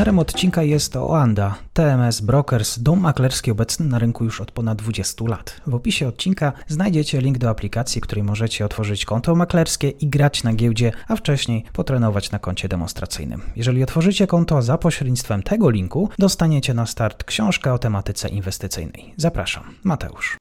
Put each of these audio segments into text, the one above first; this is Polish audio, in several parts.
Partnerem odcinka jest Oanda, TMS Brokers, dom maklerski obecny na rynku już od ponad 20 lat. W opisie odcinka znajdziecie link do aplikacji, której możecie otworzyć konto maklerskie i grać na giełdzie, a wcześniej potrenować na koncie demonstracyjnym. Jeżeli otworzycie konto za pośrednictwem tego linku, dostaniecie na start książkę o tematyce inwestycyjnej. Zapraszam, Mateusz.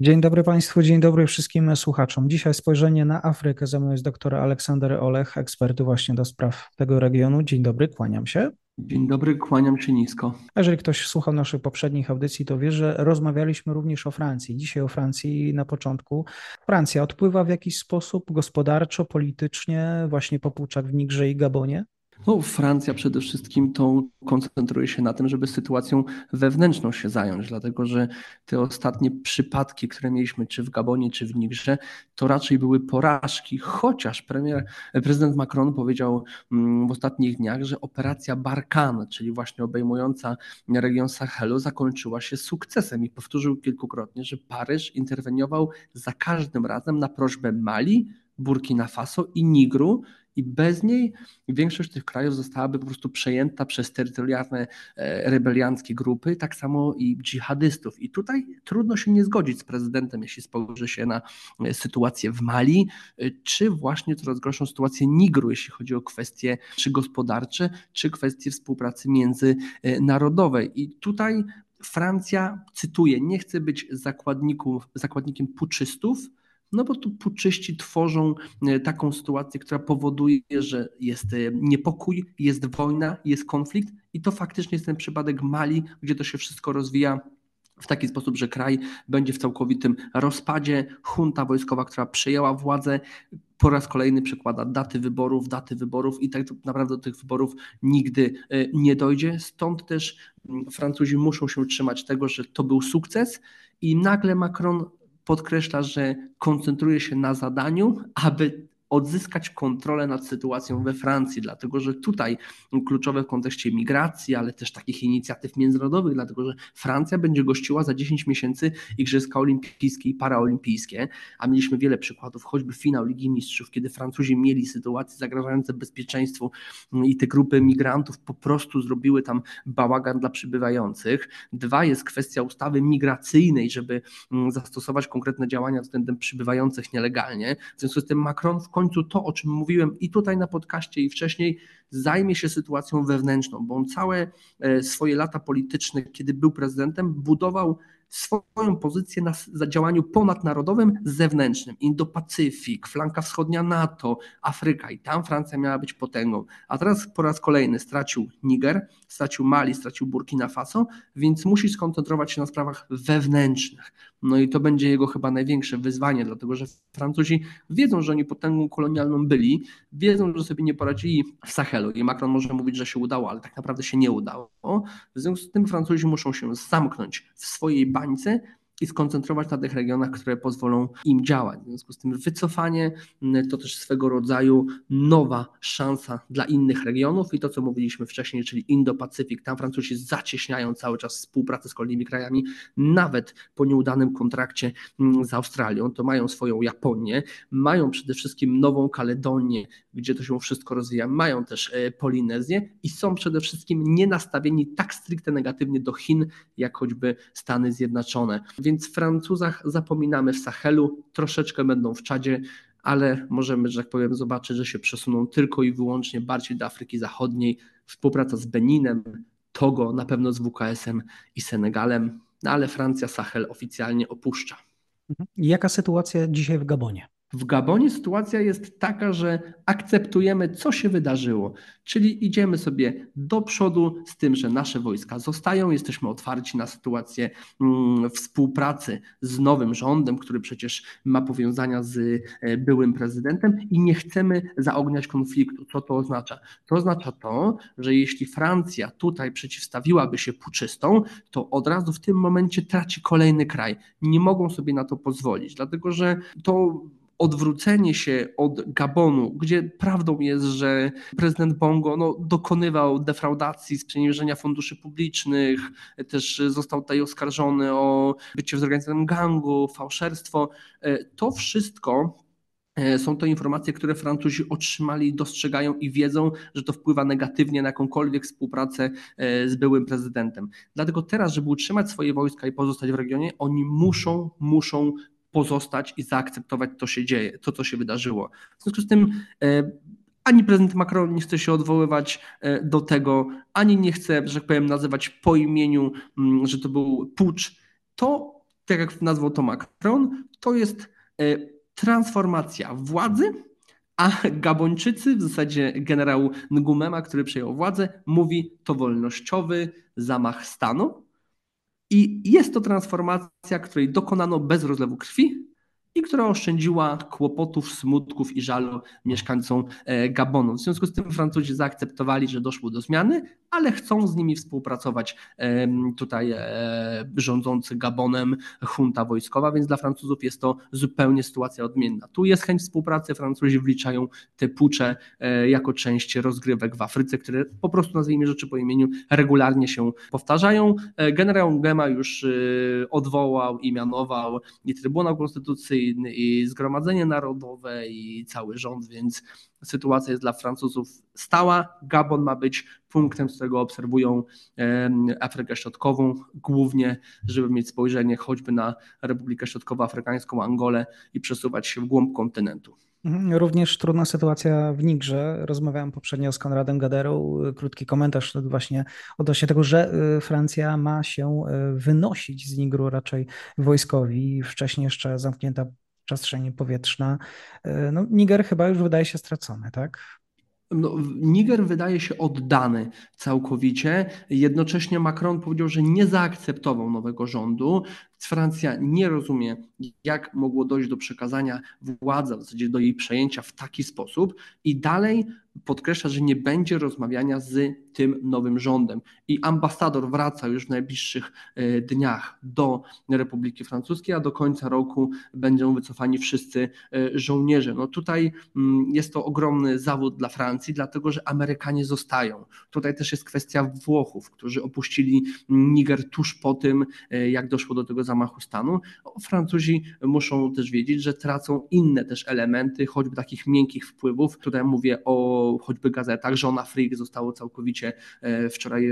Dzień dobry Państwu, dzień dobry wszystkim słuchaczom. Dzisiaj spojrzenie na Afrykę. Ze mną jest dr Aleksander Olech, ekspert właśnie do spraw tego regionu. Dzień dobry, kłaniam się. Dzień dobry, kłaniam się nisko. Jeżeli ktoś słuchał naszych poprzednich audycji, to wie, że rozmawialiśmy również o Francji. Dzisiaj o Francji na początku. Francja odpływa w jakiś sposób gospodarczo, politycznie, właśnie po Puczak w Nigrze i Gabonie? No, Francja przede wszystkim to koncentruje się na tym, żeby sytuacją wewnętrzną się zająć, dlatego że te ostatnie przypadki, które mieliśmy czy w Gabonie, czy w Nigrze, to raczej były porażki, chociaż premier, prezydent Macron powiedział mm, w ostatnich dniach, że operacja Barkan, czyli właśnie obejmująca region Sahelu, zakończyła się sukcesem i powtórzył kilkukrotnie, że Paryż interweniował za każdym razem na prośbę Mali, Burkina Faso i Nigru i bez niej większość tych krajów zostałaby po prostu przejęta przez terytorialne e, rebelianckie grupy, tak samo i dżihadystów. I tutaj trudno się nie zgodzić z prezydentem, jeśli spojrzy się na e, sytuację w Mali, e, czy właśnie coraz gorszą sytuację Nigru, jeśli chodzi o kwestie czy gospodarcze, czy kwestie współpracy międzynarodowej. I tutaj Francja, cytuję, nie chce być zakładnikiem puczystów, no bo tu puczyści tworzą e, taką sytuację, która powoduje, że jest e, niepokój, jest wojna, jest konflikt i to faktycznie jest ten przypadek Mali, gdzie to się wszystko rozwija w taki sposób, że kraj będzie w całkowitym rozpadzie. Junta wojskowa, która przejęła władzę, po raz kolejny przekłada daty wyborów, daty wyborów i tak naprawdę do tych wyborów nigdy e, nie dojdzie. Stąd też Francuzi muszą się trzymać tego, że to był sukces i nagle Macron podkreśla, że koncentruje się na zadaniu, aby odzyskać kontrolę nad sytuacją we Francji, dlatego że tutaj kluczowe w kontekście migracji, ale też takich inicjatyw międzynarodowych, dlatego że Francja będzie gościła za 10 miesięcy Igrzyska Olimpijskie i Paraolimpijskie, a mieliśmy wiele przykładów, choćby finał Ligi Mistrzów, kiedy Francuzi mieli sytuacje zagrażające bezpieczeństwu i te grupy migrantów po prostu zrobiły tam bałagan dla przybywających. Dwa jest kwestia ustawy migracyjnej, żeby mm, zastosować konkretne działania względem przybywających nielegalnie. W związku z tym Macron w końcu końcu to, o czym mówiłem i tutaj na podcaście, i wcześniej, zajmie się sytuacją wewnętrzną, bo on całe e, swoje lata polityczne, kiedy był prezydentem, budował swoją pozycję na działaniu ponadnarodowym, zewnętrznym. Indo-Pacyfik, flanka wschodnia NATO, Afryka i tam Francja miała być potęgą. A teraz po raz kolejny stracił Niger, stracił Mali, stracił Burkina Faso, więc musi skoncentrować się na sprawach wewnętrznych. No i to będzie jego chyba największe wyzwanie, dlatego że Francuzi wiedzą, że oni potęgą kolonialną byli, wiedzą, że sobie nie poradzili w Sahelu i Macron może mówić, że się udało, ale tak naprawdę się nie udało. W związku z tym Francuzi muszą się zamknąć w swojej bańce i skoncentrować na tych regionach, które pozwolą im działać. W związku z tym wycofanie mm, to też swego rodzaju nowa szansa dla innych regionów i to, co mówiliśmy wcześniej, czyli Indo-Pacyfik. Tam Francuzi zacieśniają cały czas współpracę z kolejnymi krajami, nawet po nieudanym kontrakcie mm, z Australią. To mają swoją Japonię, mają przede wszystkim Nową Kaledonię, gdzie to się wszystko rozwija, mają też e, Polinezję i są przede wszystkim nie nastawieni tak stricte negatywnie do Chin, jak choćby Stany Zjednoczone. Więc Francuzach zapominamy w Sahelu, troszeczkę będą w Czadzie, ale możemy, że tak powiem, zobaczyć, że się przesuną tylko i wyłącznie bardziej do Afryki Zachodniej. Współpraca z Beninem, Togo, na pewno z WKS-em i Senegalem, no ale Francja Sahel oficjalnie opuszcza. Mhm. Jaka sytuacja dzisiaj w Gabonie? W Gabonie sytuacja jest taka, że akceptujemy, co się wydarzyło, czyli idziemy sobie do przodu z tym, że nasze wojska zostają, jesteśmy otwarci na sytuację mm, współpracy z nowym rządem, który przecież ma powiązania z e, byłym prezydentem i nie chcemy zaogniać konfliktu. Co to oznacza? To oznacza to, że jeśli Francja tutaj przeciwstawiłaby się puczystom, to od razu w tym momencie traci kolejny kraj. Nie mogą sobie na to pozwolić, dlatego że to odwrócenie się od Gabonu, gdzie prawdą jest, że prezydent Bongo no, dokonywał defraudacji, sprzeniewierzenia funduszy publicznych, też został tutaj oskarżony o bycie w zorganizowanym gangu, fałszerstwo. E, to wszystko e, są to informacje, które Francuzi otrzymali, dostrzegają i wiedzą, że to wpływa negatywnie na jakąkolwiek współpracę e, z byłym prezydentem. Dlatego teraz, żeby utrzymać swoje wojska i pozostać w regionie, oni muszą, muszą pozostać i zaakceptować, co się dzieje, to, co się wydarzyło. W związku z tym e, ani prezydent Macron nie chce się odwoływać e, do tego, ani nie chce, że tak powiem, nazywać po imieniu, mm, że to był pucz. To, tak jak nazwał to Macron, to jest e, transformacja władzy, a Gabończycy, w zasadzie generał Ngumema, który przejął władzę, mówi to wolnościowy zamach stanu. I jest to transformacja, której dokonano bez rozlewu krwi, i która oszczędziła kłopotów, smutków i żalu mieszkańcom e, Gabonu. W związku z tym Francuzi zaakceptowali, że doszło do zmiany, ale chcą z nimi współpracować tutaj e, rządzący Gabonem junta wojskowa, więc dla Francuzów jest to zupełnie sytuacja odmienna. Tu jest chęć współpracy, Francuzi wliczają te pucze e, jako część rozgrywek w Afryce, które po prostu nazwijmy rzeczy po imieniu regularnie się powtarzają. Generał Gema już odwołał i mianował i Trybunał Konstytucyjny, i Zgromadzenie Narodowe i cały rząd, więc sytuacja jest dla Francuzów stała. Gabon ma być punktem, z którego obserwują Afrykę Środkową, głównie, żeby mieć spojrzenie choćby na Republikę Środkowoafrykańską, Angolę i przesuwać się w głąb kontynentu. Mhm, również trudna sytuacja w Nigrze. Rozmawiałem poprzednio z Konradem Gaderą. Krótki komentarz właśnie odnośnie tego, że y, Francja ma się y, wynosić z Nigru raczej wojskowi. Wcześniej jeszcze zamknięta przestrzeń powietrzna. Y, no, Niger chyba już wydaje się stracony, tak? No, Niger wydaje się oddany całkowicie. Jednocześnie Macron powiedział, że nie zaakceptował nowego rządu. Francja nie rozumie, jak mogło dojść do przekazania władzy, w zasadzie do jej przejęcia w taki sposób i dalej podkreśla, że nie będzie rozmawiania z tym nowym rządem. I ambasador wraca już w najbliższych e, dniach do Republiki Francuskiej, a do końca roku będą wycofani wszyscy e, żołnierze. No tutaj mm, jest to ogromny zawód dla Francji, dlatego że Amerykanie zostają. Tutaj też jest kwestia Włochów, którzy opuścili Niger tuż po tym, e, jak doszło do tego zamachu stanu. Francuzi muszą też wiedzieć, że tracą inne też elementy, choćby takich miękkich wpływów. Tutaj mówię o choćby gazetach, że Freak zostało całkowicie e, wczoraj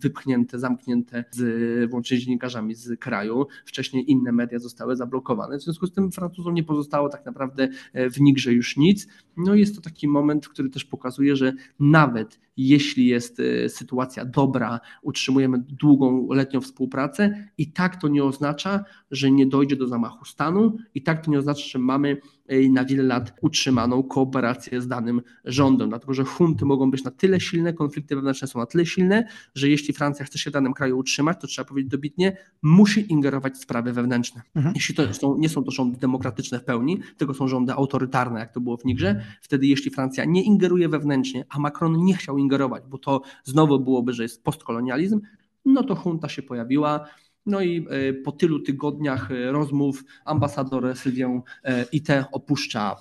wypchnięte, zamknięte z, włącznie z dziennikarzami z kraju. Wcześniej inne media zostały zablokowane. W związku z tym Francuzom nie pozostało tak naprawdę e, w Nigrze już nic. No jest to taki moment, który też pokazuje, że nawet jeśli jest e, sytuacja dobra, utrzymujemy długą letnią współpracę i tak to nie oznacza, że nie dojdzie do zamachu stanu i tak to nie oznacza, że mamy e, na wiele lat utrzymaną kooperację z danym rządem, dlatego że hunty mogą być na tyle silne, konflikty wewnętrzne są na tyle silne, że jeśli Francja chce się w danym kraju utrzymać, to trzeba powiedzieć dobitnie, musi ingerować w sprawy wewnętrzne. Mhm. Jeśli to są, nie są to rządy demokratyczne w pełni, tylko są rządy autorytarne, jak to było w Nigrze, wtedy jeśli Francja nie ingeruje wewnętrznie, a Macron nie chciał ingerować, bo to znowu byłoby, że jest postkolonializm, no to junta się pojawiła. No i e, po tylu tygodniach e, rozmów ambasador Sylwię e, Ite opuszcza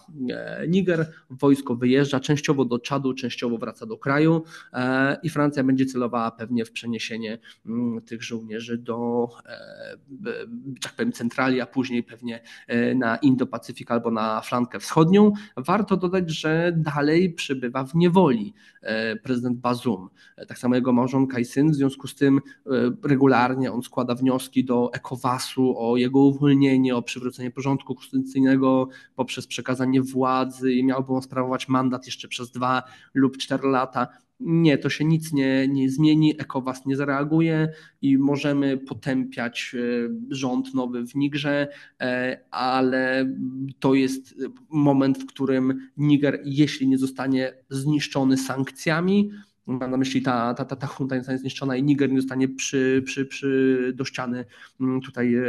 Niger, wojsko wyjeżdża częściowo do Czadu, częściowo wraca do kraju i Francja będzie celowała pewnie w przeniesienie mm, tych żołnierzy do tak powiem centrali, a później pewnie na Indo-Pacyfik albo na flankę wschodnią. Warto dodać, że dalej przybywa w niewoli prezydent Bazoum, tak samo jego małżonka i syn, w związku z tym regularnie on składa wnioski wnioski do ECOWAS-u o jego uwolnienie, o przywrócenie porządku konstytucyjnego poprzez przekazanie władzy i miałby on sprawować mandat jeszcze przez dwa lub cztery lata. Nie, to się nic nie, nie zmieni, ECOWAS nie zareaguje i możemy potępiać e, rząd nowy w Nigrze, e, ale to jest moment, w którym Niger, jeśli nie zostanie zniszczony sankcjami, Mam na myśli ta, ta, ta, ta junta nie zostanie zniszczona i Niger nie zostanie przy, przy, przy, do ściany mm, tutaj e,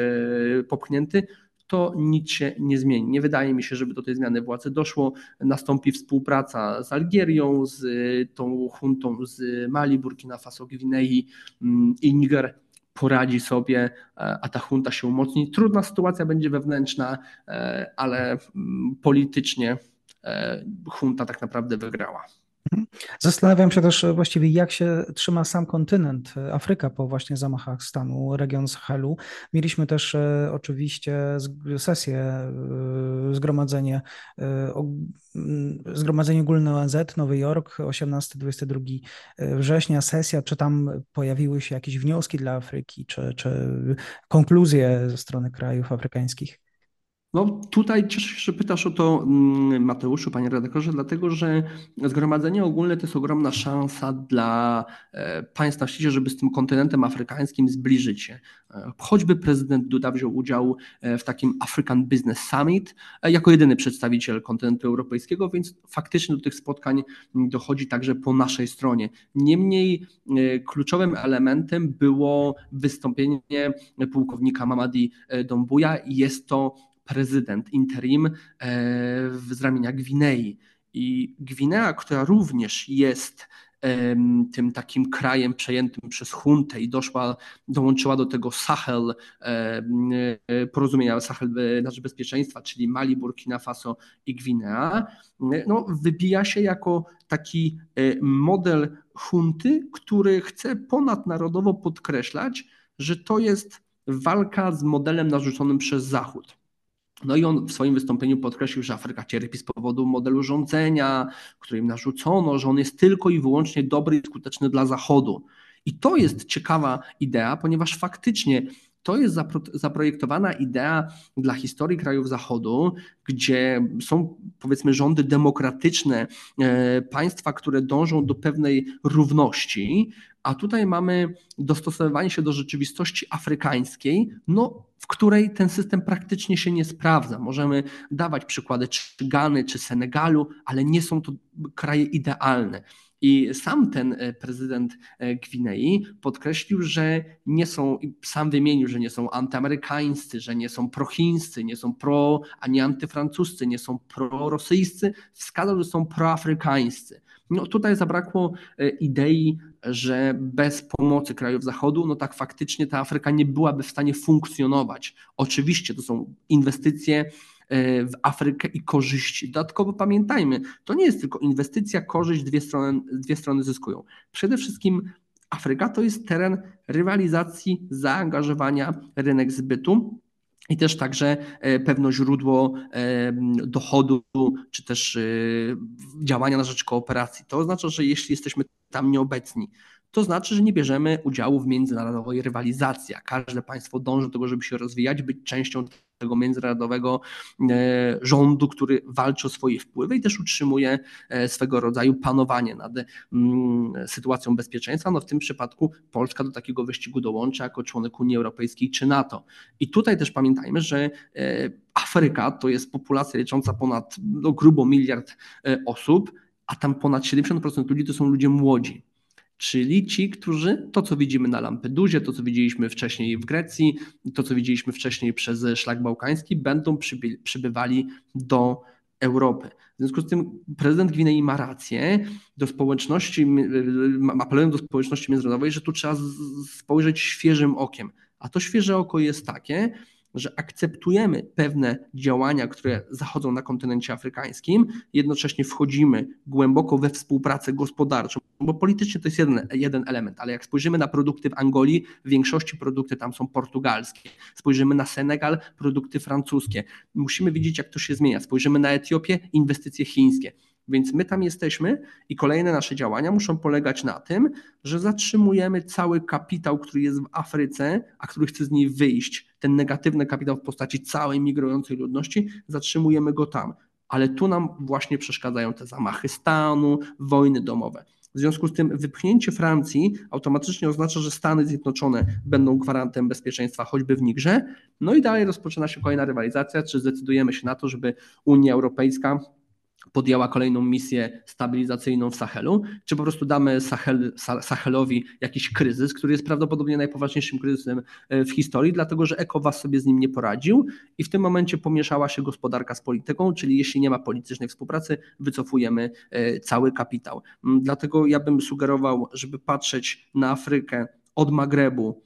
popchnięty, to nic się nie zmieni. Nie wydaje mi się, żeby do tej zmiany władzy doszło. Nastąpi współpraca z Algierią, z tą juntą z Mali, Burkina Faso, Gwinei mm, i Niger poradzi sobie, a ta junta się umocni. Trudna sytuacja będzie wewnętrzna, ale mm, politycznie junta tak naprawdę wygrała. Mhm. Zastanawiam się też właściwie, jak się trzyma sam kontynent Afryka po właśnie zamachach stanu, region Sahelu. Mieliśmy też e, oczywiście sesję, e, zgromadzenie, e, zgromadzenie ogólne ONZ, Nowy Jork, 18-22 września, sesja. Czy tam pojawiły się jakieś wnioski dla Afryki, czy, czy konkluzje ze strony krajów afrykańskich? No tutaj cieszę się, że pytasz o to, mm, Mateuszu, panie redaktorze, dlatego że Zgromadzenie Ogólne to jest ogromna szansa dla e, państw na świecie, żeby z tym kontynentem afrykańskim zbliżyć się. E, choćby prezydent Duda wziął udział e, w takim African Business Summit jako jedyny przedstawiciel kontynentu europejskiego, więc faktycznie do tych spotkań dochodzi także po naszej stronie. Niemniej kluczowym elementem było wystąpienie pułkownika Mamadi Dombuja. Jest to prezydent interim e, z ramienia Gwinei. I Gwinea, która również jest tym takim krajem przejętym przez huntę i doszła, dołączyła do tego Sahel, e, porozumienia Sahel na rzecz bezpieczeństwa, czyli Mali, Burkina Faso i Gwinea, no, wybija się jako taki e, model hunty, który chce ponadnarodowo podkreślać, że to jest walka z modelem narzuconym przez Zachód. No i on w swoim wystąpieniu podkreślił, że Afryka cierpi z powodu modelu rządzenia, który im narzucono, że on jest tylko i wyłącznie dobry i skuteczny dla Zachodu. I to jest ciekawa idea, ponieważ faktycznie to jest zaprojektowana idea dla historii krajów Zachodu, gdzie są powiedzmy rządy demokratyczne, e, państwa, które dążą do pewnej równości, a tutaj mamy dostosowywanie się do rzeczywistości afrykańskiej, no, w której ten system praktycznie się nie sprawdza. Możemy dawać przykłady czy Gany, czy Senegalu, ale nie są to kraje idealne. I sam ten e, prezydent e, Gwinei podkreślił, że nie są, sam wymienił, że nie są antyamerykańscy, że nie są prochińscy, nie są pro ani antyfrancuscy, nie są prorosyjscy, wskazał, że są proafrykańscy. No tutaj zabrakło e, idei, że bez pomocy krajów Zachodu, no tak faktycznie ta Afryka nie byłaby w stanie funkcjonować. Oczywiście to są inwestycje w Afrykę i korzyści. Dodatkowo pamiętajmy, to nie jest tylko inwestycja, korzyść, dwie strony, dwie strony zyskują. Przede wszystkim Afryka to jest teren rywalizacji, zaangażowania, rynek zbytu. I też także e, pewne źródło e, dochodu, czy też działania na rzecz kooperacji. To oznacza, że jeśli jesteśmy tam nieobecni, to znaczy, że nie bierzemy udziału w międzynarodowej rywalizacji. Każde państwo dąży do tego, żeby się rozwijać, być częścią tego międzynarodowego e, rządu, który walczy o swoje wpływy i też utrzymuje e, swego rodzaju panowanie nad mm, sytuacją bezpieczeństwa. No w tym przypadku Polska do takiego wyścigu dołącza jako członek Unii Europejskiej czy NATO. I tutaj też pamiętajmy, że e, Afryka to jest populacja licząca ponad no, grubo miliard osób, a tam ponad 70% ludzi to są ludzie młodzi czyli ci, którzy to, co widzimy na Lampedusie, to, co widzieliśmy wcześniej w Grecji, to, co widzieliśmy wcześniej przez szlak bałkański, będą przybywali do Europy. W związku z tym prezydent Gwinei ma rację do społeczności, apelując do społeczności międzynarodowej, że tu trzeba spojrzeć świeżym okiem. A to świeże oko jest takie, że akceptujemy pewne działania, które zachodzą na kontynencie afrykańskim, jednocześnie wchodzimy głęboko we współpracę gospodarczą, bo politycznie to jest jeden, jeden element, ale jak spojrzymy na produkty w Angolii, w większości produkty tam są portugalskie. Spojrzymy na Senegal, produkty francuskie. Musimy widzieć, jak to się zmienia. Spojrzymy na Etiopię, inwestycje chińskie. Więc my tam jesteśmy i kolejne nasze działania muszą polegać na tym, że zatrzymujemy cały kapitał, który jest w Afryce, a który chce z niej wyjść. Ten negatywny kapitał w postaci całej migrującej ludności, zatrzymujemy go tam. Ale tu nam właśnie przeszkadzają te zamachy stanu, wojny domowe. W związku z tym wypchnięcie Francji automatycznie oznacza, że Stany Zjednoczone będą gwarantem bezpieczeństwa choćby w Nigrze. No i dalej rozpoczyna się kolejna rywalizacja, czy zdecydujemy się na to, żeby Unia Europejska podjęła kolejną misję stabilizacyjną w Sahelu, czy po prostu damy Sahel, Sahelowi jakiś kryzys, który jest prawdopodobnie najpoważniejszym kryzysem e, w historii, dlatego że ECOWAS sobie z nim nie poradził i w tym momencie pomieszała się gospodarka z polityką, czyli jeśli nie ma politycznej współpracy, wycofujemy e, cały kapitał. Mm, dlatego ja bym sugerował, żeby patrzeć na Afrykę od Magrebu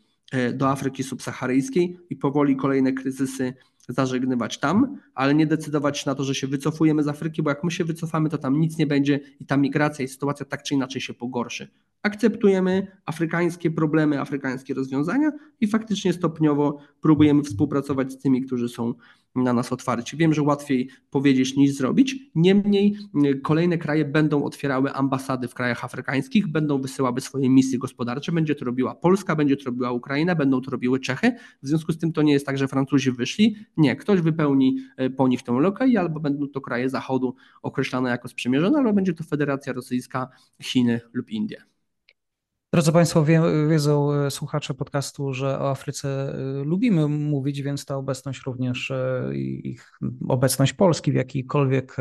do Afryki subsaharyjskiej i powoli kolejne kryzysy zażegnywać tam, ale nie decydować na to, że się wycofujemy z Afryki, bo jak my się wycofamy, to tam nic nie będzie i ta migracja i sytuacja tak czy inaczej się pogorszy. Akceptujemy afrykańskie problemy, afrykańskie rozwiązania i faktycznie stopniowo próbujemy współpracować z tymi, którzy są na nas otwarci. Wiem, że łatwiej powiedzieć niż zrobić. Niemniej y, kolejne kraje będą otwierały ambasady w krajach afrykańskich, będą wysyłały swoje misje gospodarcze. Będzie to robiła Polska, będzie to robiła Ukraina, będą to robiły Czechy. W związku z tym to nie jest tak, że Francuzi wyszli. Nie, ktoś wypełni y, po nich tę lukę i albo będą to kraje Zachodu określane jako sprzymierzone, albo będzie to Federacja Rosyjska, Chiny lub Indie. Drodzy Państwo, wie, wiedzą e, słuchacze podcastu, że o Afryce e, lubimy mówić, więc ta obecność również, e, ich obecność Polski w jakikolwiek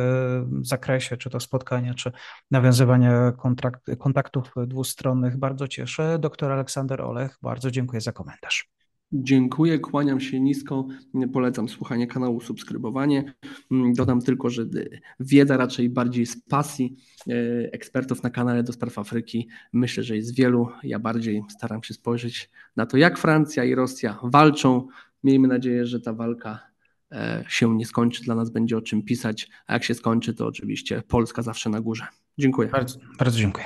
zakresie, czy to spotkania, czy nawiązywania kontaktów dwustronnych bardzo cieszy. Doktor Aleksander Olech, bardzo dziękuję za komentarz. Dziękuję, kłaniam się nisko, polecam słuchanie kanału, subskrybowanie. Mm, dodam tylko, że wiedza raczej bardziej z pasji e, ekspertów na kanale do spraw Afryki myślę, że jest wielu. Ja bardziej staram się spojrzeć na to, jak Francja i Rosja walczą. Miejmy nadzieję, że ta walka e, się nie skończy, dla nas będzie o czym pisać, a jak się skończy, to oczywiście Polska zawsze na górze. Dziękuję. Bardzo, bardzo dziękuję.